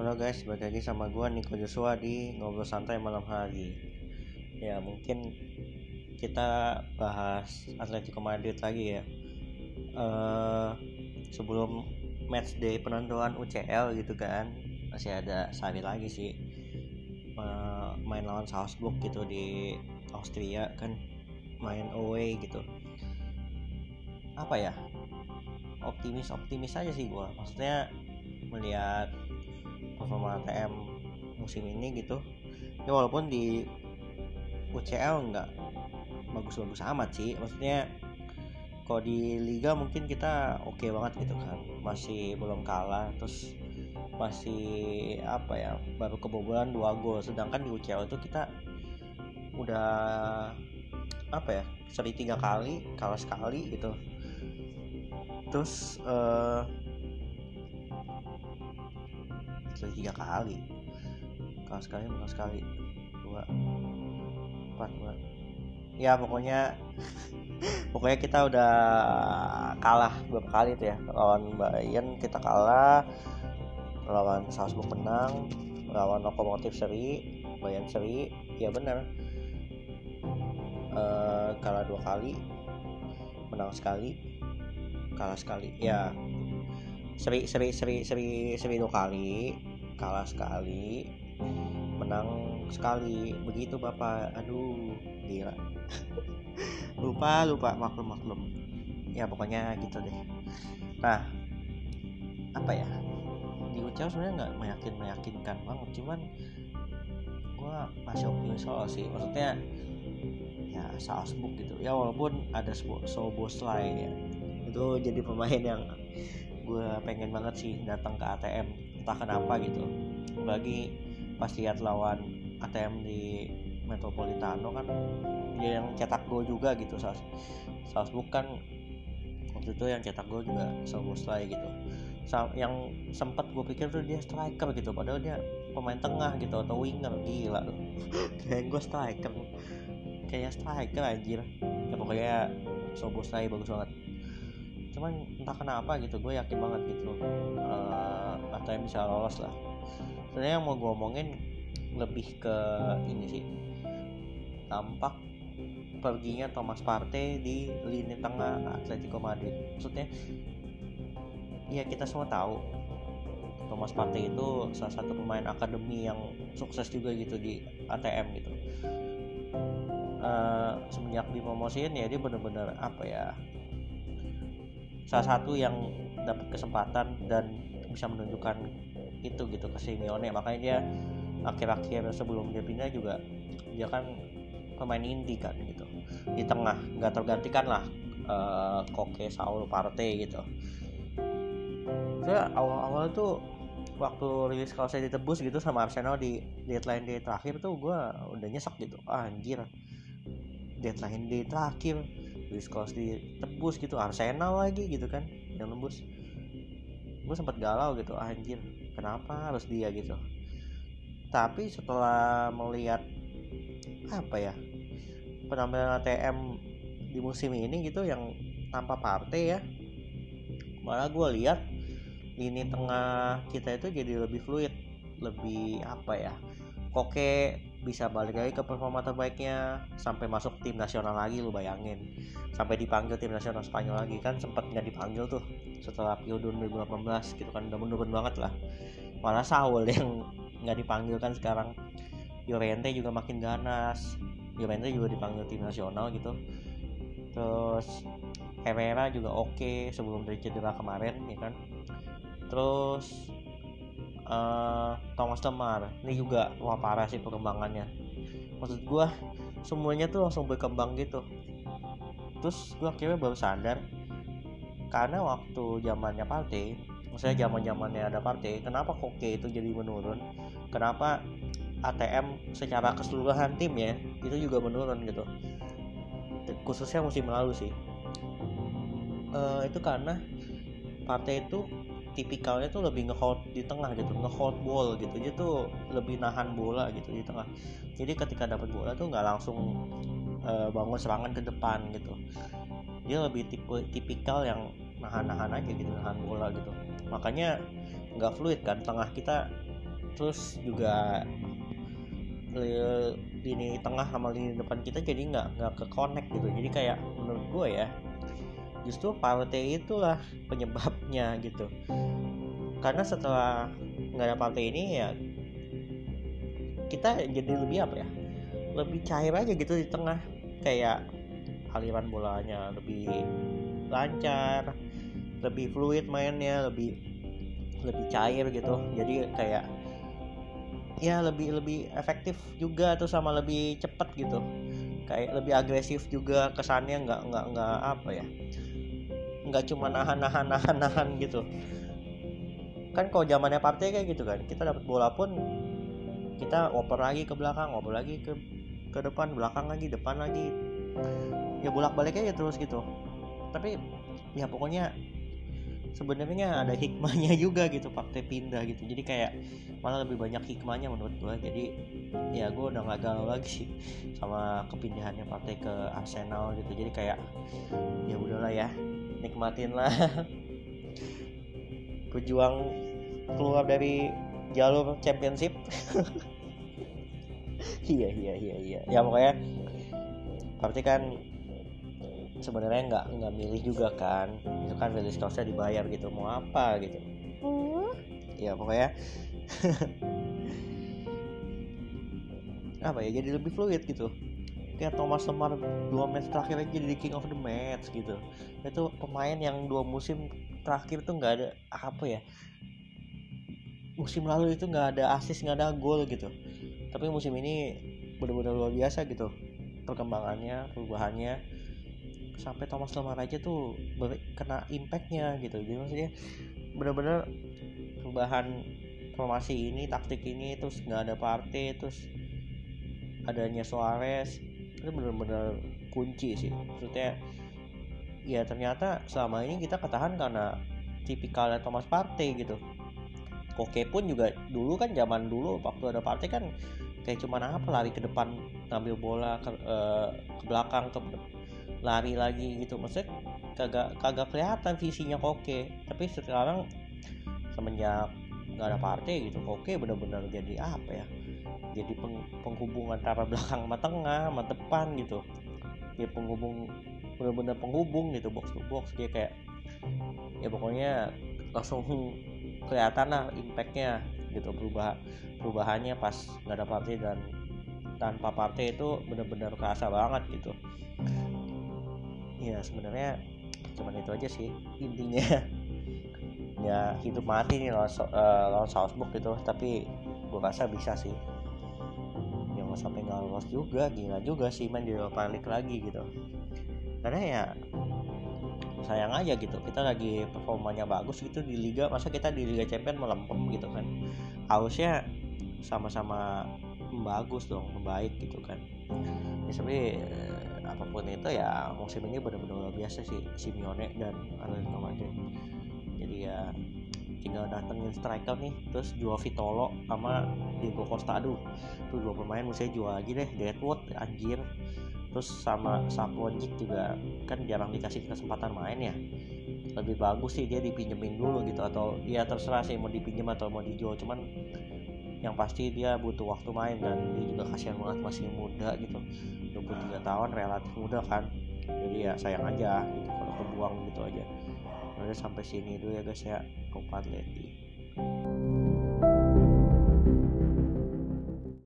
Halo guys, balik lagi sama gue Niko Joshua di Ngobrol Santai Malam Hari. Ya mungkin kita bahas Atletico Madrid lagi ya. Uh, Sebelum match day penentuan UCL gitu kan Masih ada sehari lagi sih. Uh, Main lawan Salzburg gitu di Austria kan Main away gitu. Apa ya? Optimis optimis aja sih gue maksudnya melihat performa ATM musim ini gitu. Ya walaupun di UCL nggak bagus-bagus amat sih. Maksudnya kalau di liga mungkin kita oke okay banget gitu kan. Masih belum kalah terus masih apa ya baru kebobolan dua gol. Sedangkan di UCL itu kita udah apa ya seri tiga kali kalah sekali gitu. Terus uh, tiga kali. Kalah sekali menang sekali. Dua. Empat dua. Ya pokoknya pokoknya kita udah kalah beberapa kali tuh ya. Lawan Bayern kita kalah. Lawan Salzburg menang. Lawan Lokomotif seri Bayern seri. Ya benar. Uh, kalah dua kali. Menang sekali. Kalah sekali. Ya. Seri seri seri seri seri dua kali kalah sekali menang sekali. Begitu bapak. Aduh gila. Lupa lupa maklum maklum ya pokoknya gitu deh. Nah apa ya? Di ucap sebenarnya nggak meyakin meyakinkan banget. Cuman gue masih optimis soal sih. Maksudnya ya Salzburg gitu. Ya walaupun ada Soboslai ya. Itu jadi pemain yang gue pengen banget sih datang ke ATM entah kenapa gitu. Bagi pas lihat lawan ATM di Metropolitano kan dia yang cetak gol juga gitu. Salzburg kan waktu itu yang cetak gol juga Soboslai gitu. Yang sempat gue pikir tuh dia striker gitu padahal dia pemain tengah gitu atau winger gila. Kayak gue striker. Kayak striker anjir. Ya pokoknya Soboslai bagus banget cuman entah kenapa gitu gue yakin banget gitu. Uh, yang bisa lolos lah. Sebenarnya yang mau gue omongin lebih ke ini sih. Tampak perginya Thomas Partey di lini tengah Atletico Madrid. Maksudnya ya kita semua tahu Thomas Partey itu salah satu pemain akademi yang sukses juga gitu di ATM gitu. Uh, semenjak dipromosiin ya dia bener-bener apa ya salah satu yang dapat kesempatan dan bisa menunjukkan itu gitu ke Simeone makanya dia akhir-akhir sebelum dia pindah juga dia kan pemain inti kan gitu. Di tengah nggak tergantikan lah uh, Koke Saul Partey gitu. Saya awal-awal tuh waktu rilis kalau saya ditebus gitu sama Arsenal di deadline day terakhir tuh gue udah nyesek gitu. Ah, anjir. Deadline day terakhir Luis Cost ditebus gitu Arsenal lagi gitu kan yang nembus. Gue sempat galau gitu ah, anjir kenapa harus dia? gitu. Tapi setelah melihat apa ya penampilan ATM di musim ini gitu yang tanpa partai ya malah gue lihat lini tengah kita itu jadi lebih fluid lebih apa ya koke bisa balik lagi ke performa terbaiknya sampai masuk tim nasional lagi lu bayangin. Sampai dipanggil tim nasional Spanyol lagi kan sempat nggak dipanggil tuh setelah Piala 2018 gitu kan udah menurun banget lah. Malah Saul yang nggak dipanggil kan sekarang. Llorente juga makin ganas. Llorente juga dipanggil tim nasional gitu. Terus Herrera juga oke okay sebelum dari kemarin ya kan. Terus uh, Thomas Lemar ini juga wah parah sih perkembangannya. Maksud gue semuanya tuh langsung berkembang gitu. Terus gue akhirnya baru sadar karena waktu zamannya partai maksudnya zaman zamannya ada partai kenapa koke itu jadi menurun? Kenapa ATM secara keseluruhan tim ya itu juga menurun gitu? Khususnya musim lalu sih. Uh, itu karena partai itu tipikalnya tuh lebih ngehold di tengah gitu ngehold ball gitu. Dia tuh lebih nahan bola gitu di tengah. Jadi ketika dapat bola tuh nggak langsung uh, bangun serangan ke depan gitu. Dia lebih tipe tipikal yang nahan-nahan aja gitu nahan bola gitu. Makanya nggak fluid kan tengah kita terus juga lini tengah sama lini depan kita jadi nggak nggak ke connect gitu. Jadi kayak menurut gue ya justru partai itulah penyebabnya gitu. Karena setelah nggak ada partai ini ya kita jadi lebih apa ya lebih cair aja gitu di tengah. Kayak aliran bolanya lebih lancar lebih fluid mainnya lebih lebih cair gitu. Jadi kayak ya lebih lebih efektif juga tuh sama lebih cepet gitu. Kayak lebih agresif juga kesannya nggak nggak nggak apa ya nggak cuma nahan nahan nahan nahan gitu. Kan kalau zamannya partai kayak gitu kan kita dapat bola pun kita oper lagi ke belakang oper lagi ke ke depan belakang lagi depan lagi. Ya bolak balik aja terus gitu. Tapi ya pokoknya sebenarnya ada hikmahnya juga gitu partai pindah gitu. Jadi kayak malah lebih banyak hikmahnya menurut gue jadi ya gue udah gak galau lagi sama kepindahannya partai ke Arsenal gitu. Jadi kayak ya udahlah ya nikmatin lah. Berjuang keluar dari jalur championship. Iya iya iya iya. Ya pokoknya berarti kan sebenarnya nggak nggak milih juga kan. Itu kan release cost dibayar gitu. Mau apa gitu. Uh. ya pokoknya. Apa ya jadi lebih fluid gitu. Kayak Thomas Lemar dua match terakhir aja jadi king of the match gitu. Itu pemain yang dua musim terakhir tuh nggak ada apa ya musim lalu itu nggak ada asis nggak ada gol gitu. Tapi musim ini benar-benar luar biasa gitu. Perkembangannya perubahannya sampai Thomas Lemar aja tuh kena impactnya gitu. Jadi maksudnya bener-bener perubahan formasi ini taktik ini terus nggak ada partai terus adanya Suarez itu bener-bener kunci sih. Maksudnya ya ternyata selama ini kita ketahan karena tipikalnya Thomas Partey gitu. Koke pun juga dulu kan zaman dulu waktu ada Partey kan kayak cuma apa lari ke depan ngambil bola ke, uh, ke belakang ke lari lagi gitu. Maksudnya kagak kagak kelihatan visinya Koke. Tapi sekarang semenjak nggak ada partai gitu Koke bener-bener jadi apa ya? Jadi peng, penghubung antara belakang sama tengah sama depan gitu. Ya penghubung bener-bener penghubung gitu box to box. Dia kayak ya pokoknya langsung kelihatan lah impactnya gitu berubah perubahannya pas nggak ada partai dan tanpa partai itu bener-bener kerasa banget gitu ya sebenarnya cuman itu aja sih intinya. Ya hidup mati nih lawan, uh, lawan Salzburg gitu tapi gue rasa bisa sih. Yang nggak sampai nggak lolos juga gila juga sih main di Europa League lagi gitu. Karena ya sayang aja gitu kita lagi performanya bagus gitu di liga masa kita di liga champion melempem gitu kan. Harusnya sama-sama bagus dong membaik gitu kan. Ya sebenarnya apa pun itu ya musim ini benar-benar luar biasa sih Simeone dan Atletico Madrid. Jadi ya tinggal datengin striker nih terus jual Vitolo sama Diego Costa. Aduh tuh dua pemain mesti jual lagi deh Deadwood anjir. Terus sama Saponjik juga kan jarang dikasih kesempatan main ya. Lebih bagus sih dia dipinjemin dulu gitu atau ya terserah sih mau dipinjem atau mau dijual cuman yang pasti dia butuh waktu main dan dia juga kasihan banget masih muda gitu. 23 tahun relatif muda kan. Jadi ya sayang aja gitu kalau kebuang gitu aja. Udah sampai sini dulu ya guys ya Kompat Leti